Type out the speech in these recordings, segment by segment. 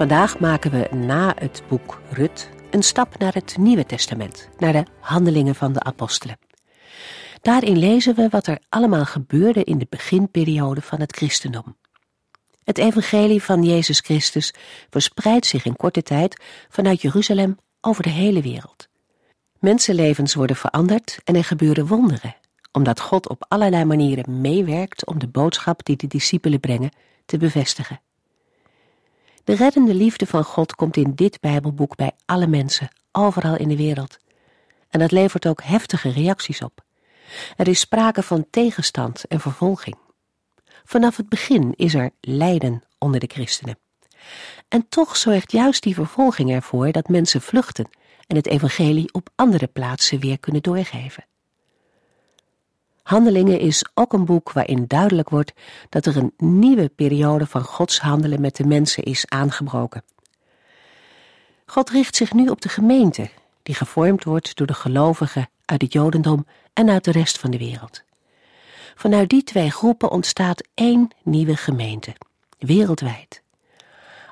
Vandaag maken we na het boek Rut een stap naar het Nieuwe Testament, naar de handelingen van de apostelen. Daarin lezen we wat er allemaal gebeurde in de beginperiode van het christendom. Het evangelie van Jezus Christus verspreidt zich in korte tijd vanuit Jeruzalem over de hele wereld. Mensenlevens worden veranderd en er gebeuren wonderen, omdat God op allerlei manieren meewerkt om de boodschap die de discipelen brengen te bevestigen. De reddende liefde van God komt in dit Bijbelboek bij alle mensen, overal in de wereld. En dat levert ook heftige reacties op. Er is sprake van tegenstand en vervolging. Vanaf het begin is er lijden onder de christenen. En toch zorgt juist die vervolging ervoor dat mensen vluchten en het evangelie op andere plaatsen weer kunnen doorgeven. Handelingen is ook een boek waarin duidelijk wordt dat er een nieuwe periode van Gods handelen met de mensen is aangebroken. God richt zich nu op de gemeente, die gevormd wordt door de gelovigen uit het Jodendom en uit de rest van de wereld. Vanuit die twee groepen ontstaat één nieuwe gemeente, wereldwijd.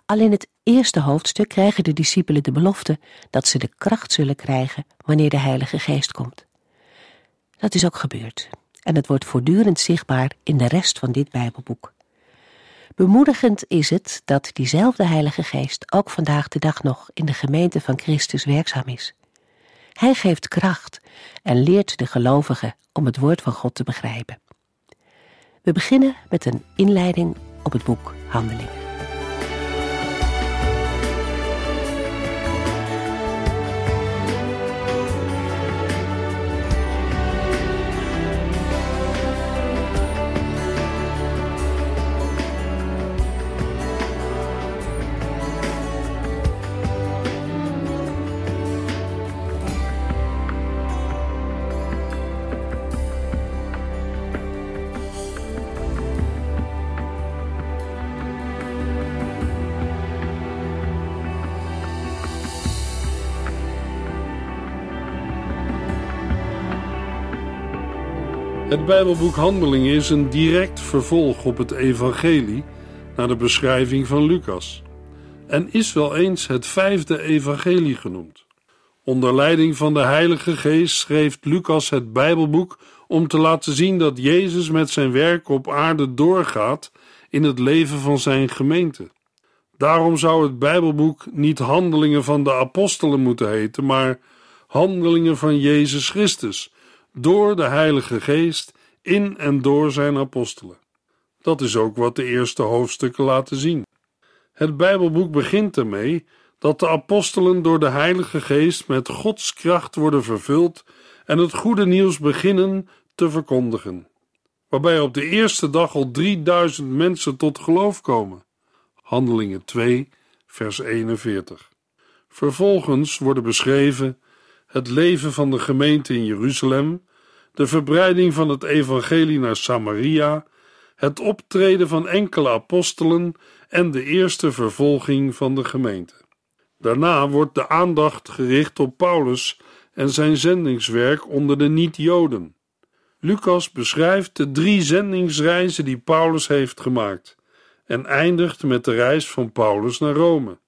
Al in het eerste hoofdstuk krijgen de discipelen de belofte dat ze de kracht zullen krijgen wanneer de Heilige Geest komt. Dat is ook gebeurd en het wordt voortdurend zichtbaar in de rest van dit Bijbelboek. Bemoedigend is het dat diezelfde Heilige Geest ook vandaag de dag nog in de gemeente van Christus werkzaam is. Hij geeft kracht en leert de gelovigen om het woord van God te begrijpen. We beginnen met een inleiding op het boek Handelingen. Het Bijbelboek Handelingen is een direct vervolg op het Evangelie naar de beschrijving van Lucas en is wel eens het vijfde Evangelie genoemd. Onder leiding van de Heilige Geest schreef Lucas het Bijbelboek om te laten zien dat Jezus met zijn werk op aarde doorgaat in het leven van zijn gemeente. Daarom zou het Bijbelboek niet Handelingen van de Apostelen moeten heten, maar Handelingen van Jezus Christus door de Heilige Geest in en door zijn apostelen. Dat is ook wat de eerste hoofdstukken laten zien. Het Bijbelboek begint ermee dat de apostelen door de Heilige Geest met Gods kracht worden vervuld en het goede nieuws beginnen te verkondigen. Waarbij op de eerste dag al 3000 mensen tot geloof komen. Handelingen 2, vers 41. Vervolgens worden beschreven het leven van de gemeente in Jeruzalem, de verbreiding van het evangelie naar Samaria, het optreden van enkele apostelen en de eerste vervolging van de gemeente. Daarna wordt de aandacht gericht op Paulus en zijn zendingswerk onder de niet-Joden. Lucas beschrijft de drie zendingsreizen die Paulus heeft gemaakt en eindigt met de reis van Paulus naar Rome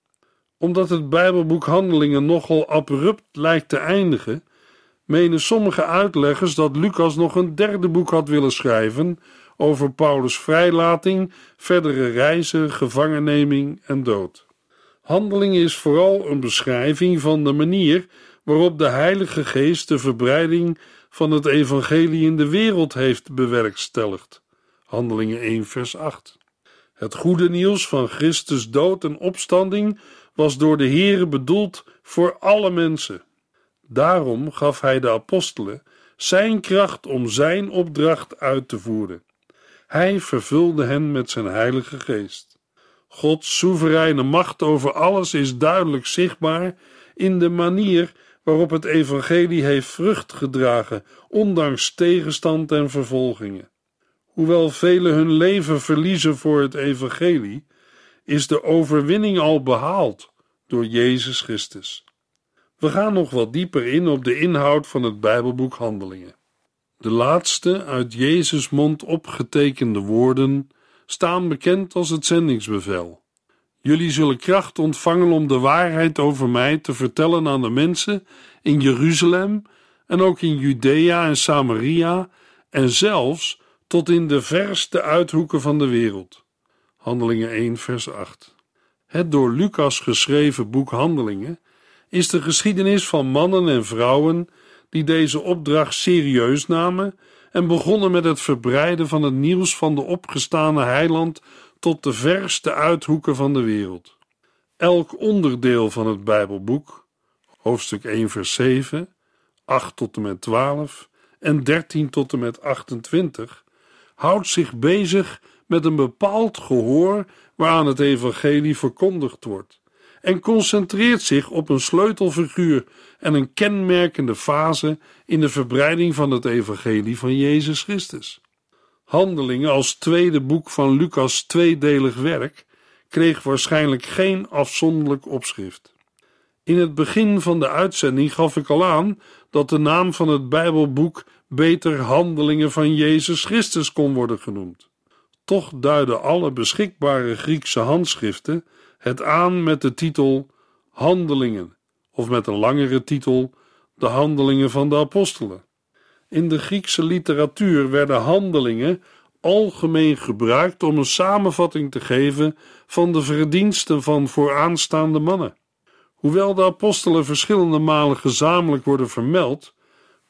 omdat het Bijbelboek Handelingen nogal abrupt lijkt te eindigen, menen sommige uitleggers dat Lucas nog een derde boek had willen schrijven over Paulus' vrijlating, verdere reizen, gevangenneming en dood. Handelingen is vooral een beschrijving van de manier waarop de Heilige Geest de verbreiding van het evangelie in de wereld heeft bewerkstelligd. Handelingen 1 vers 8. Het goede nieuws van Christus dood en opstanding was door de Heere bedoeld voor alle mensen. Daarom gaf hij de apostelen zijn kracht om zijn opdracht uit te voeren. Hij vervulde hen met zijn Heilige Geest. Gods soevereine macht over alles is duidelijk zichtbaar in de manier waarop het evangelie heeft vrucht gedragen, ondanks tegenstand en vervolgingen. Hoewel velen hun leven verliezen voor het evangelie, is de overwinning al behaald door Jezus Christus. We gaan nog wat dieper in op de inhoud van het Bijbelboek Handelingen. De laatste uit Jezus' mond opgetekende woorden staan bekend als het zendingsbevel. Jullie zullen kracht ontvangen om de waarheid over mij te vertellen aan de mensen in Jeruzalem en ook in Judea en Samaria en zelfs tot in de verste uithoeken van de wereld. Handelingen 1, vers 8. Het door Lucas geschreven boek Handelingen is de geschiedenis van mannen en vrouwen die deze opdracht serieus namen en begonnen met het verbreiden van het nieuws van de opgestane heiland tot de verste uithoeken van de wereld. Elk onderdeel van het Bijbelboek, hoofdstuk 1, vers 7, 8 tot en met 12 en 13 tot en met 28, houdt zich bezig met een bepaald gehoor waaraan het evangelie verkondigd wordt en concentreert zich op een sleutelfiguur en een kenmerkende fase in de verbreiding van het evangelie van Jezus Christus. Handelingen als tweede boek van Lucas' tweedelig werk kreeg waarschijnlijk geen afzonderlijk opschrift. In het begin van de uitzending gaf ik al aan dat de naam van het Bijbelboek beter Handelingen van Jezus Christus kon worden genoemd. Toch duiden alle beschikbare Griekse handschriften het aan met de titel Handelingen, of met een langere titel De Handelingen van de Apostelen. In de Griekse literatuur werden handelingen algemeen gebruikt om een samenvatting te geven van de verdiensten van vooraanstaande mannen. Hoewel de apostelen verschillende malen gezamenlijk worden vermeld,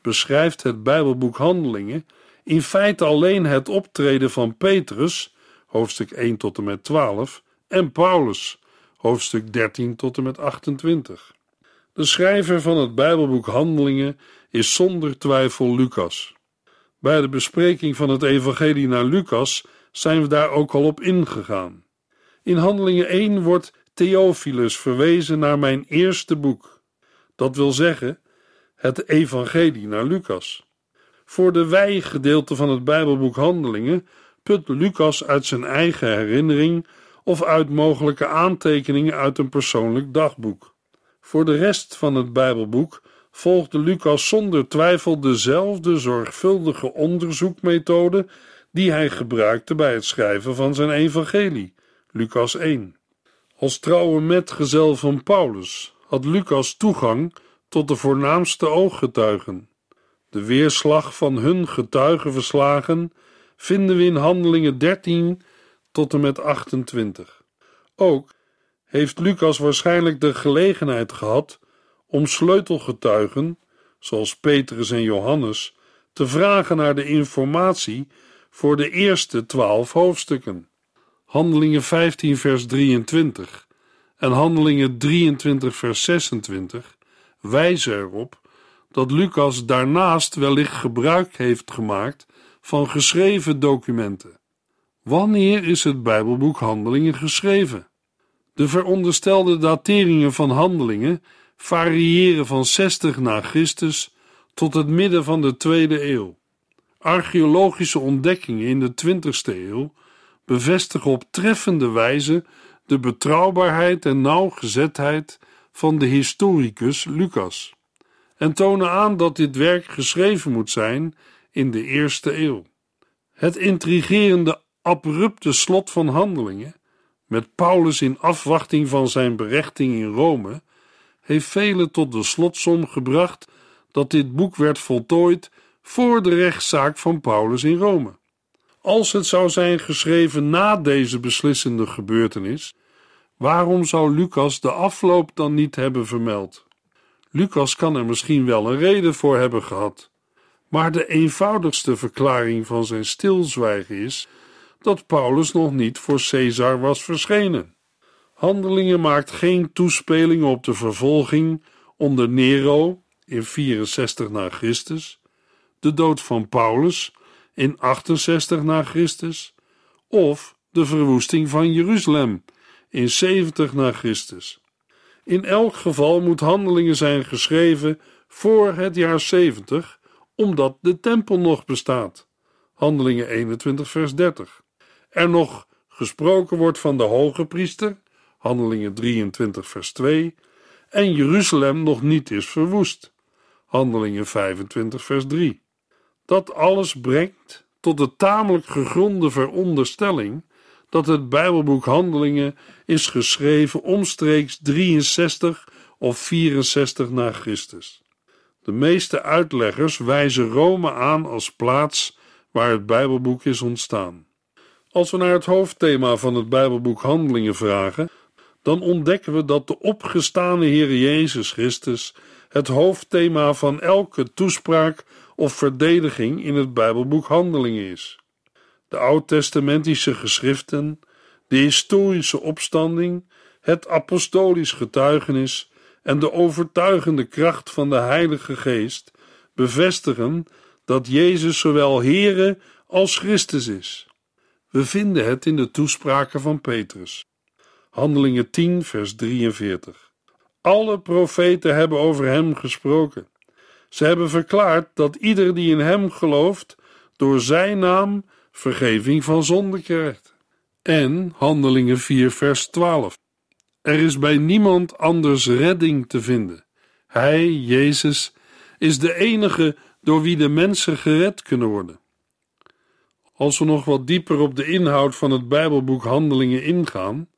beschrijft het Bijbelboek Handelingen in feite alleen het optreden van Petrus, hoofdstuk 1 tot en met 12, en Paulus, hoofdstuk 13 tot en met 28. De schrijver van het Bijbelboek Handelingen is zonder twijfel Lucas. Bij de bespreking van het Evangelie naar Lucas zijn we daar ook al op ingegaan. In Handelingen 1 wordt Theophilus verwezen naar mijn eerste boek. Dat wil zeggen, het Evangelie naar Lucas. Voor de wij-gedeelte van het Bijbelboek Handelingen put Lucas uit zijn eigen herinnering of uit mogelijke aantekeningen uit een persoonlijk dagboek. Voor de rest van het Bijbelboek volgde Lucas zonder twijfel dezelfde zorgvuldige onderzoekmethode die hij gebruikte bij het schrijven van zijn evangelie, Lucas 1. Als trouwe metgezel van Paulus had Lucas toegang tot de voornaamste ooggetuigen. De weerslag van hun getuigenverslagen vinden we in Handelingen 13 tot en met 28. Ook heeft Lucas waarschijnlijk de gelegenheid gehad om sleutelgetuigen, zoals Petrus en Johannes, te vragen naar de informatie voor de eerste twaalf hoofdstukken. Handelingen 15, vers 23 en Handelingen 23, vers 26 wijzen erop dat Lucas daarnaast wellicht gebruik heeft gemaakt van geschreven documenten. Wanneer is het Bijbelboek Handelingen geschreven? De veronderstelde dateringen van Handelingen variëren van 60 na Christus tot het midden van de tweede eeuw. Archeologische ontdekkingen in de 20ste eeuw bevestigen op treffende wijze de betrouwbaarheid en nauwgezetheid van de historicus Lucas en tonen aan dat dit werk geschreven moet zijn in de eerste eeuw. Het intrigerende abrupte slot van handelingen, met Paulus in afwachting van zijn berechting in Rome, heeft velen tot de slotsom gebracht dat dit boek werd voltooid voor de rechtszaak van Paulus in Rome. Als het zou zijn geschreven na deze beslissende gebeurtenis, waarom zou Lucas de afloop dan niet hebben vermeld? Lucas kan er misschien wel een reden voor hebben gehad, maar de eenvoudigste verklaring van zijn stilzwijgen is dat Paulus nog niet voor Caesar was verschenen. Handelingen maakt geen toespelingen op de vervolging onder Nero in 64 na Christus, de dood van Paulus in 68 na Christus of de verwoesting van Jeruzalem in 70 na Christus. In elk geval moet handelingen zijn geschreven voor het jaar 70, omdat de tempel nog bestaat. Handelingen 21, vers 30. Er nog gesproken wordt van de hoge priester, Handelingen 23, vers 2, en Jeruzalem nog niet is verwoest, Handelingen 25, vers 3. Dat alles brengt tot de tamelijk gegronde veronderstelling dat het Bijbelboek Handelingen is geschreven omstreeks 63 of 64 na Christus. De meeste uitleggers wijzen Rome aan als plaats waar het Bijbelboek is ontstaan. Als we naar het hoofdthema van het Bijbelboek Handelingen vragen, dan ontdekken we dat de opgestane Heer Jezus Christus het hoofdthema van elke toespraak of verdediging in het Bijbelboek Handelingen is. De oud-testamentische geschriften, de historische opstanding, het apostolisch getuigenis en de overtuigende kracht van de Heilige Geest bevestigen dat Jezus zowel Heere als Christus is. We vinden het in de toespraken van Petrus. Handelingen 10, vers 43. Alle profeten hebben over hem gesproken. Ze hebben verklaard dat ieder die in hem gelooft, door zijn naam vergeving van zonde krijgt. En Handelingen 4, vers 12. Er is bij niemand anders redding te vinden. Hij, Jezus, is de enige door wie de mensen gered kunnen worden. Als we nog wat dieper op de inhoud van het Bijbelboek Handelingen ingaan,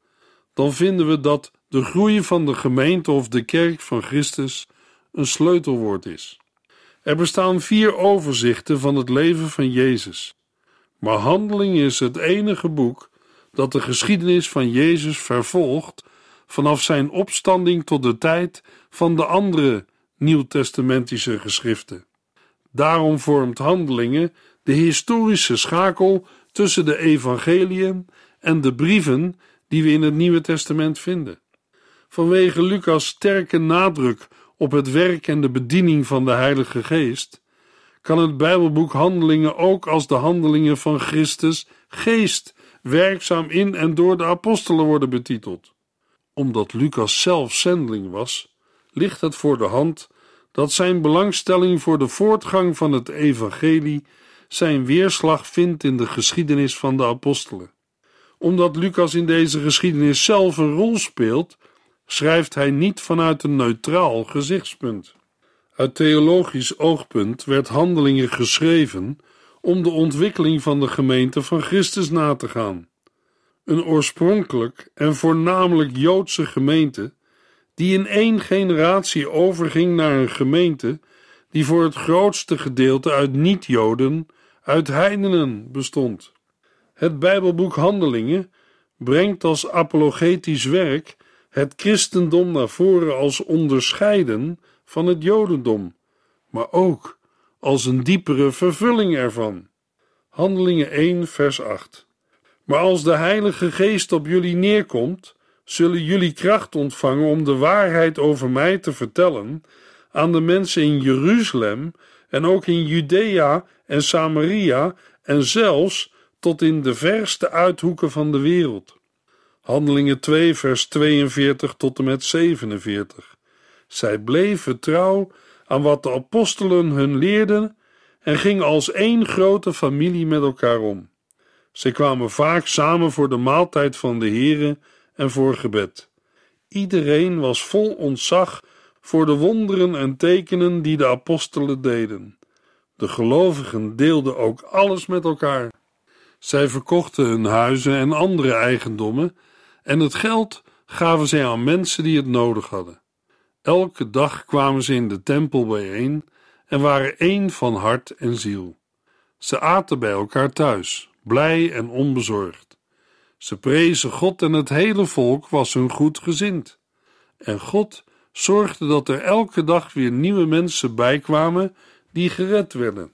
dan vinden we dat de groei van de gemeente of de kerk van Christus een sleutelwoord is. Er bestaan vier overzichten van het leven van Jezus, maar Handelingen is het enige boek dat de geschiedenis van Jezus vervolgt vanaf zijn opstanding tot de tijd van de andere nieuwtestamentische geschriften. Daarom vormt Handelingen de historische schakel tussen de evangeliën en de brieven die we in het Nieuwe Testament vinden. Vanwege Lucas' sterke nadruk op het werk en de bediening van de Heilige Geest, kan het Bijbelboek Handelingen ook als de handelingen van Christus Geest werkzaam in en door de apostelen worden betiteld. Omdat Lucas zelf zendeling was, ligt het voor de hand dat zijn belangstelling voor de voortgang van het evangelie zijn weerslag vindt in de geschiedenis van de apostelen. Omdat Lucas in deze geschiedenis zelf een rol speelt, schrijft hij niet vanuit een neutraal gezichtspunt. Uit theologisch oogpunt werd Handelingen geschreven om de ontwikkeling van de gemeente van Christus na te gaan. Een oorspronkelijk en voornamelijk Joodse gemeente, die in één generatie overging naar een gemeente die voor het grootste gedeelte uit niet-Joden, uit heidenen bestond. Het Bijbelboek Handelingen brengt als apologetisch werk het christendom naar voren als onderscheiden van het Jodendom, maar ook als een diepere vervulling ervan. Handelingen 1, vers 8. Maar als de Heilige Geest op jullie neerkomt, zullen jullie kracht ontvangen om de waarheid over mij te vertellen aan de mensen in Jeruzalem en ook in Judea en Samaria en zelfs tot in de verste uithoeken van de wereld. Handelingen 2, vers 42 tot en met 47. Zij bleven trouw aan wat de apostelen hun leerden en gingen als één grote familie met elkaar om. Zij kwamen vaak samen voor de maaltijd van de Here en voor gebed. Iedereen was vol ontzag voor de wonderen en tekenen die de apostelen deden. De gelovigen deelden ook alles met elkaar. Zij verkochten hun huizen en andere eigendommen en het geld gaven zij aan mensen die het nodig hadden. Elke dag kwamen ze in de tempel bijeen en waren één van hart en ziel. Ze aten bij elkaar thuis, blij en onbezorgd. Ze prezen God en het hele volk was hun goed gezind. En God zorgde dat er elke dag weer nieuwe mensen bijkwamen die gered werden.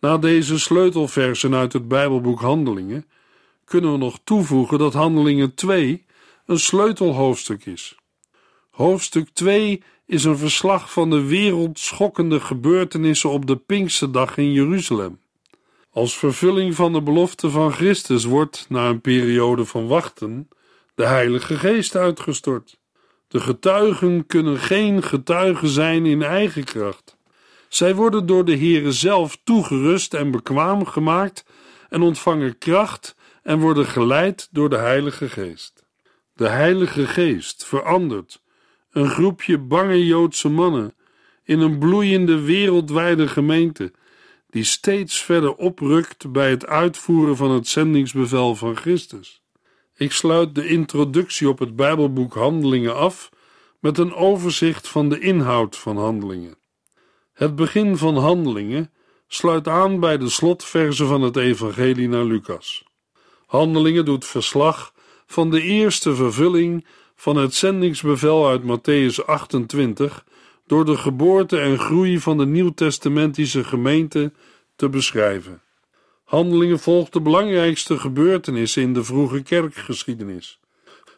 Na deze sleutelversen uit het Bijbelboek Handelingen kunnen we nog toevoegen dat Handelingen 2 een sleutelhoofdstuk is. Hoofdstuk 2 is een verslag van de wereldschokkende gebeurtenissen op de Pinksterdag in Jeruzalem. Als vervulling van de belofte van Christus wordt, na een periode van wachten, de de Heilige Geest uitgestort. De getuigen kunnen geen getuigen zijn in eigen kracht. Zij worden door de Heere zelf toegerust en bekwaam gemaakt en ontvangen kracht en worden geleid door de Heilige Geest. De Heilige Geest verandert een groepje bange Joodse mannen in een bloeiende wereldwijde gemeente die steeds verder oprukt bij het uitvoeren van het zendingsbevel van Christus. Ik sluit de introductie op het Bijbelboek Handelingen af met een overzicht van de inhoud van Handelingen. Het begin van Handelingen sluit aan bij de slotverzen van het Evangelie naar Lucas. Handelingen doet verslag van de eerste vervulling van het zendingsbevel uit Matthäus 28 door de geboorte en groei van de nieuwtestamentische gemeente te beschrijven. Handelingen volgt de belangrijkste gebeurtenissen in de vroege kerkgeschiedenis.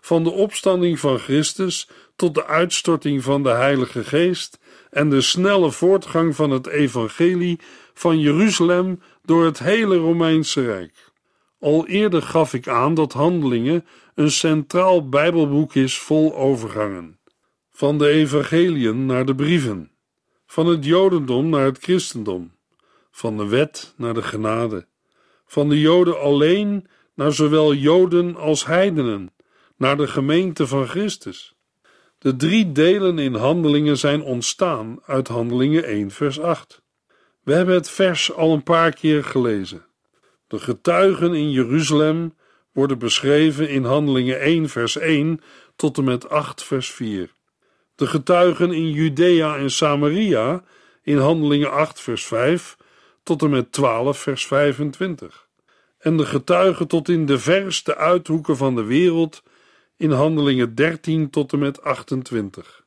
Van de opstanding van Christus tot de uitstorting van de Heilige Geest en de snelle voortgang van het evangelie van Jeruzalem door het hele Romeinse Rijk. Al eerder gaf ik aan dat Handelingen een centraal Bijbelboek is vol overgangen. Van de evangeliën naar de brieven, van het Jodendom naar het christendom, van de wet naar de genade, van de Joden alleen naar zowel Joden als heidenen, naar de gemeente van Christus. De drie delen in Handelingen zijn ontstaan uit Handelingen 1, vers 8. We hebben het vers al een paar keer gelezen. De getuigen in Jeruzalem worden beschreven in Handelingen 1, vers 1 tot en met 8, vers 4. De getuigen in Judea en Samaria in Handelingen 8, vers 5 tot en met 12, vers 25. En de getuigen tot in de verste uithoeken van de wereld in Handelingen 13 tot en met 28.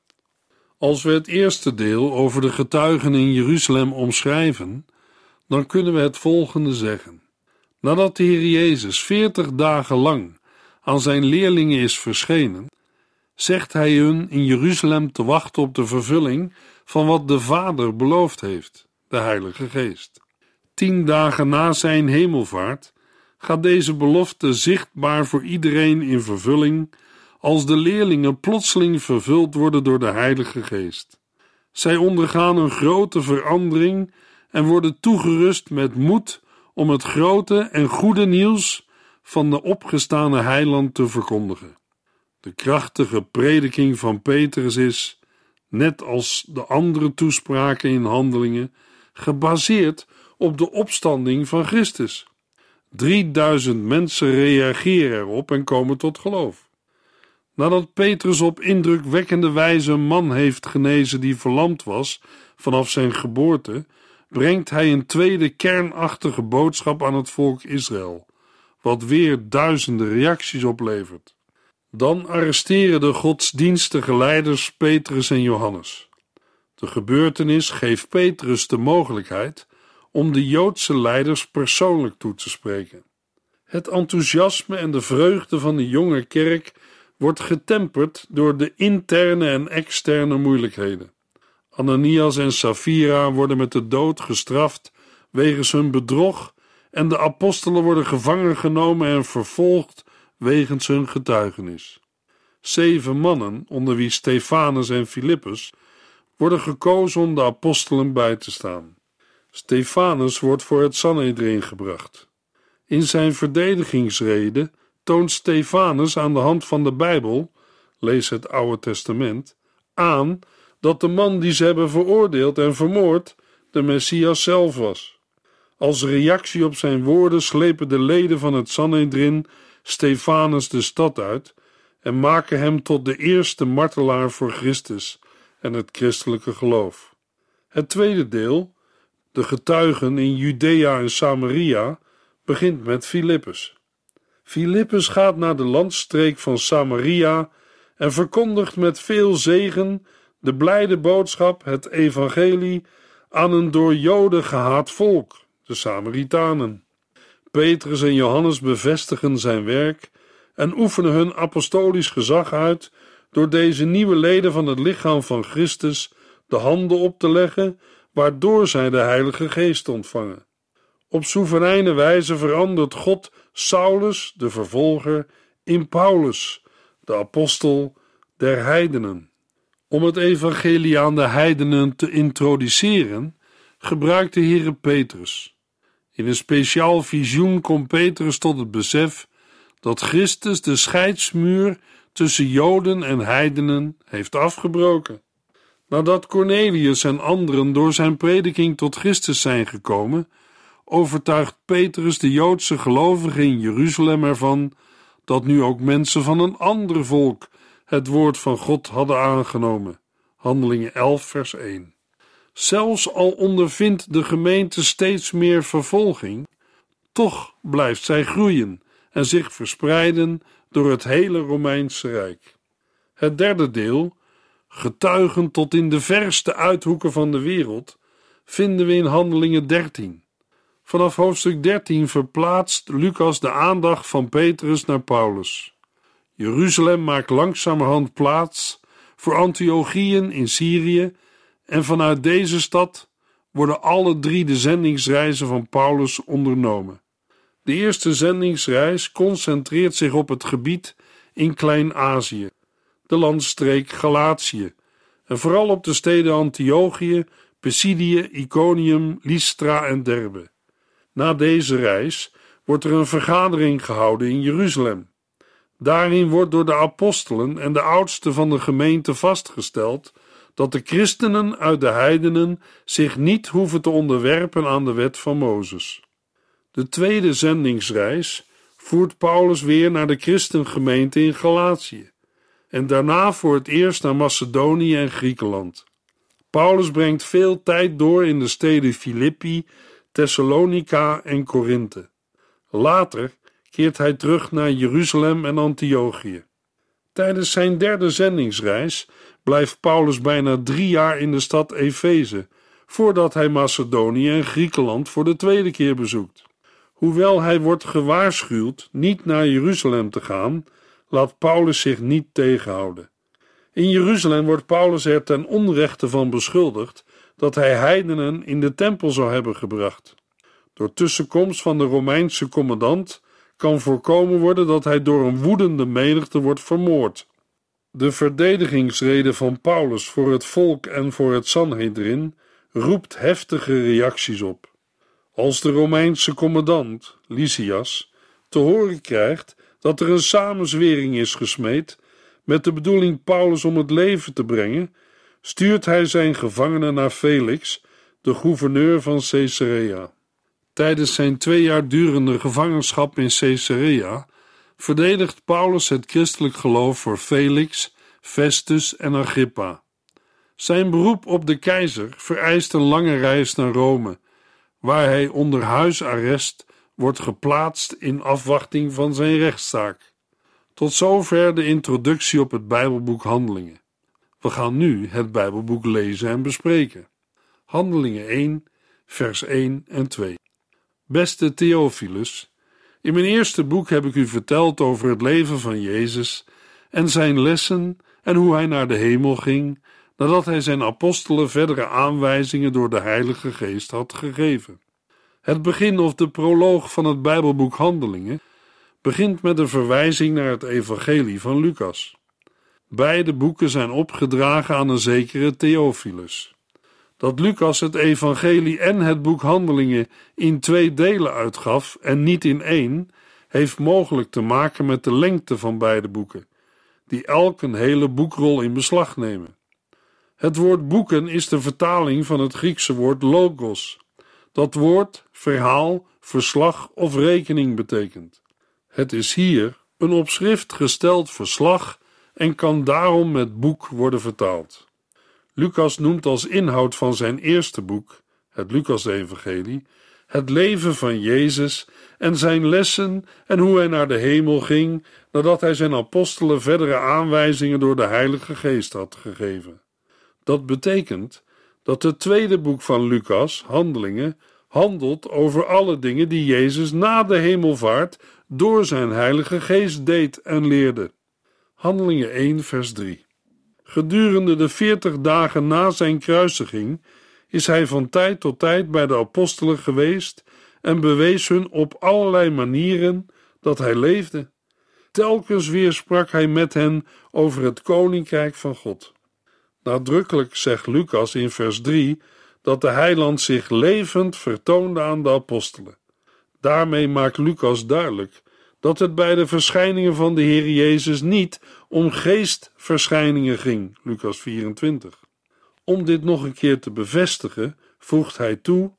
Als we het eerste deel over de getuigen in Jeruzalem omschrijven, dan kunnen we het volgende zeggen. Nadat de Heer Jezus veertig dagen lang aan zijn leerlingen is verschenen, zegt hij hun in Jeruzalem te wachten op de vervulling van wat de Vader beloofd heeft, de Heilige Geest. Tien dagen na zijn hemelvaart gaat deze belofte zichtbaar voor iedereen in vervulling als de leerlingen plotseling vervuld worden door de Heilige Geest. Zij ondergaan een grote verandering en worden toegerust met moed om het grote en goede nieuws van de opgestane heiland te verkondigen. De krachtige prediking van Petrus is, net als de andere toespraken in handelingen, gebaseerd op de opstanding van Christus. 3000 mensen reageren erop en komen tot geloof. Nadat Petrus op indrukwekkende wijze een man heeft genezen die verlamd was vanaf zijn geboorte, brengt hij een tweede kernachtige boodschap aan het volk Israël, wat weer duizenden reacties oplevert. Dan arresteren de godsdienstige leiders Petrus en Johannes. De gebeurtenis geeft Petrus de mogelijkheid om de Joodse leiders persoonlijk toe te spreken. Het enthousiasme en de vreugde van de jonge kerk wordt getemperd door de interne en externe moeilijkheden. Ananias en Safira worden met de dood gestraft wegens hun bedrog en de apostelen worden gevangen genomen en vervolgd wegens hun getuigenis. Zeven mannen, onder wie Stefanus en Filippus, worden gekozen om de apostelen bij te staan. Stefanus wordt voor het Sanhedrin gebracht. In zijn verdedigingsrede toont Stefanus aan de hand van de Bijbel, lees het Oude Testament, aan dat de man die ze hebben veroordeeld en vermoord de Messias zelf was. Als reactie op zijn woorden slepen de leden van het Sanhedrin Stefanus de stad uit en maken hem tot de eerste martelaar voor Christus en het christelijke geloof. Het tweede deel, de getuigen in Judea en Samaria, begint met Filippus. Filippus gaat naar de landstreek van Samaria en verkondigt met veel zegen de blijde boodschap, het evangelie, aan een door Joden gehaat volk, de Samaritanen. Petrus en Johannes bevestigen zijn werk en oefenen hun apostolisch gezag uit door deze nieuwe leden van het lichaam van Christus de handen op te leggen, waardoor zij de Heilige Geest ontvangen. Op soevereine wijze verandert God Saulus, de vervolger, in Paulus, de apostel der heidenen. Om het evangelie aan de heidenen te introduceren, gebruikte Heere Petrus. In een speciaal visioen komt Petrus tot het besef dat Christus de scheidsmuur tussen Joden en heidenen heeft afgebroken. Nadat Cornelius en anderen door zijn prediking tot Christus zijn gekomen, overtuigt Petrus de Joodse gelovigen in Jeruzalem ervan dat nu ook mensen van een ander volk het woord van God hadden aangenomen. Handelingen 11, vers 1. Zelfs al ondervindt de gemeente steeds meer vervolging, toch blijft zij groeien en zich verspreiden door het hele Romeinse Rijk. Het derde deel, getuigen tot in de verste uithoeken van de wereld, vinden we in Handelingen 13. Vanaf hoofdstuk 13 verplaatst Lucas de aandacht van Petrus naar Paulus. Jeruzalem maakt langzamerhand plaats voor Antiochieën in Syrië en vanuit deze stad worden alle drie de zendingsreizen van Paulus ondernomen. De eerste zendingsreis concentreert zich op het gebied in Klein-Azië, de landstreek Galatië, en vooral op de steden Antiochië, Pisidië, Iconium, Lystra en Derbe. Na deze reis wordt er een vergadering gehouden in Jeruzalem. Daarin wordt door de apostelen en de oudsten van de gemeente vastgesteld dat de christenen uit de heidenen zich niet hoeven te onderwerpen aan de wet van Mozes. De tweede zendingsreis voert Paulus weer naar de christengemeente in Galatië en daarna voor het eerst naar Macedonië en Griekenland. Paulus brengt veel tijd door in de steden Filippi, Thessalonica en Korinthe. Later keert hij terug naar Jeruzalem en Antiochië. Tijdens zijn derde zendingsreis blijft Paulus bijna drie jaar in de stad Efeze, voordat hij Macedonië en Griekenland voor de tweede keer bezoekt. Hoewel hij wordt gewaarschuwd niet naar Jeruzalem te gaan, laat Paulus zich niet tegenhouden. In Jeruzalem wordt Paulus er ten onrechte van beschuldigd dat hij heidenen in de tempel zou hebben gebracht. Door tussenkomst van de Romeinse commandant kan voorkomen worden dat hij door een woedende menigte wordt vermoord. De verdedigingsrede van Paulus voor het volk en voor het Sanhedrin roept heftige reacties op. Als de Romeinse commandant, Lysias, te horen krijgt dat er een samenzwering is gesmeed met de bedoeling Paulus om het leven te brengen, stuurt hij zijn gevangenen naar Felix, de gouverneur van Caesarea. Tijdens zijn twee jaar durende gevangenschap in Caesarea verdedigt Paulus het christelijk geloof voor Felix, Festus en Agrippa. Zijn beroep op de keizer vereist een lange reis naar Rome, waar hij onder huisarrest wordt geplaatst in afwachting van zijn rechtszaak. Tot zover de introductie op het Bijbelboek Handelingen. We gaan nu het Bijbelboek lezen en bespreken. Handelingen 1, vers 1 en 2. Beste Theophilus, in mijn eerste boek heb ik u verteld over het leven van Jezus en zijn lessen en hoe hij naar de hemel ging nadat hij zijn apostelen verdere aanwijzingen door de Heilige Geest had gegeven. Het begin of de proloog van het Bijbelboek Handelingen begint met een verwijzing naar het Evangelie van Lucas. Beide boeken zijn opgedragen aan een zekere Theophilus. Dat Lucas het Evangelie en het boek Handelingen in twee delen uitgaf en niet in één, heeft mogelijk te maken met de lengte van beide boeken, die elk een hele boekrol in beslag nemen. Het woord boeken is de vertaling van het Griekse woord logos. Dat woord verhaal, verslag of rekening betekent. Het is hier een op schrift gesteld verslag en kan daarom met boek worden vertaald. Lucas noemt als inhoud van zijn eerste boek, het Lucas-evangelie, het leven van Jezus en zijn lessen en hoe hij naar de hemel ging nadat hij zijn apostelen verdere aanwijzingen door de Heilige Geest had gegeven. Dat betekent dat het tweede boek van Lucas, Handelingen, handelt over alle dingen die Jezus na de hemelvaart door zijn Heilige Geest deed en leerde. Handelingen 1, vers 3. Gedurende de veertig dagen na zijn kruisiging is hij van tijd tot tijd bij de apostelen geweest en bewees hun op allerlei manieren dat hij leefde. telkens weer sprak hij met hen over het koninkrijk van God. Nadrukkelijk zegt Lucas in vers 3 dat de heiland zich levend vertoonde aan de apostelen. Daarmee maakt Lucas duidelijk dat het bij de verschijningen van de Heer Jezus niet om geestverschijningen ging, Lucas 24. Om dit nog een keer te bevestigen, voegt hij toe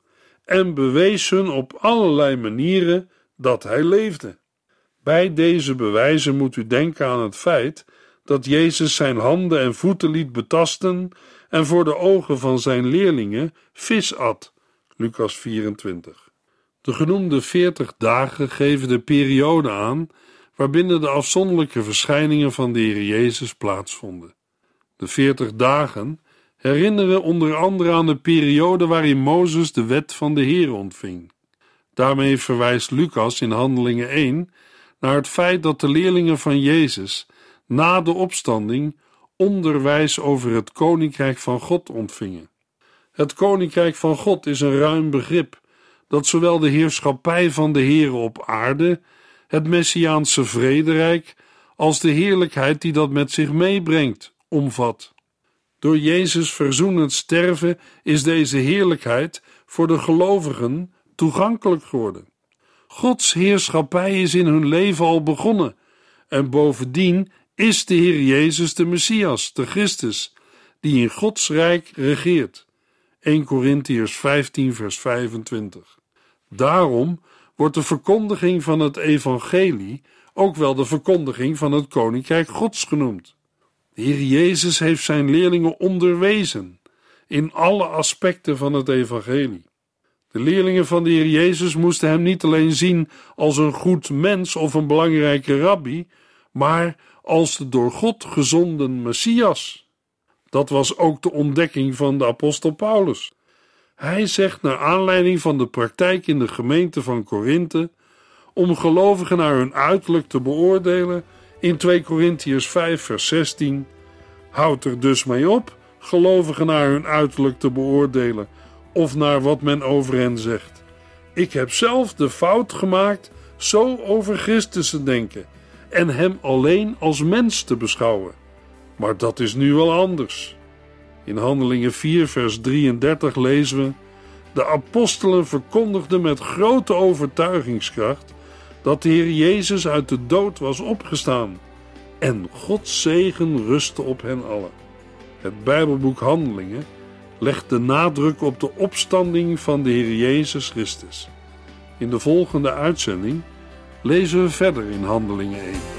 en bewees hun op allerlei manieren dat hij leefde. Bij deze bewijzen moet u denken aan het feit dat Jezus zijn handen en voeten liet betasten en voor de ogen van zijn leerlingen vis at. Lucas 24. De genoemde veertig dagen geven de periode aan waarbinnen de afzonderlijke verschijningen van de Heer Jezus plaatsvonden. De veertig dagen herinneren onder andere aan de periode waarin Mozes de wet van de Heer ontving. Daarmee verwijst Lucas in Handelingen 1 naar het feit dat de leerlingen van Jezus na de opstanding onderwijs over het koninkrijk van God ontvingen. Het koninkrijk van God is een ruim begrip dat zowel de heerschappij van de Heere op aarde, het messiaanse vrederijk, als de heerlijkheid die dat met zich meebrengt, omvat. Door Jezus verzoenend sterven is deze heerlijkheid voor de gelovigen toegankelijk geworden. Gods heerschappij is in hun leven al begonnen en bovendien is de Heer Jezus de Messias, de Christus, die in Gods rijk regeert. 1 Corinthiërs 15 vers 25. Daarom wordt de verkondiging van het evangelie ook wel de verkondiging van het koninkrijk Gods genoemd. De Heer Jezus heeft zijn leerlingen onderwezen in alle aspecten van het evangelie. De leerlingen van de Heer Jezus moesten hem niet alleen zien als een goed mens of een belangrijke rabbi, maar als de door God gezonden Messias. Dat was ook de ontdekking van de apostel Paulus. Hij zegt naar aanleiding van de praktijk in de gemeente van Korinthe om gelovigen naar hun uiterlijk te beoordelen in 2 Korintiërs 5 vers 16 Houd er dus mee op gelovigen naar hun uiterlijk te beoordelen of naar wat men over hen zegt. Ik heb zelf de fout gemaakt zo over Christus te denken en hem alleen als mens te beschouwen. Maar dat is nu wel anders. In Handelingen 4, vers 33 lezen we: De apostelen verkondigden met grote overtuigingskracht dat de Heer Jezus uit de dood was opgestaan. En Gods zegen rustte op hen allen. Het Bijbelboek Handelingen legt de nadruk op de opstanding van de Heer Jezus Christus. In de volgende uitzending lezen we verder in Handelingen 1.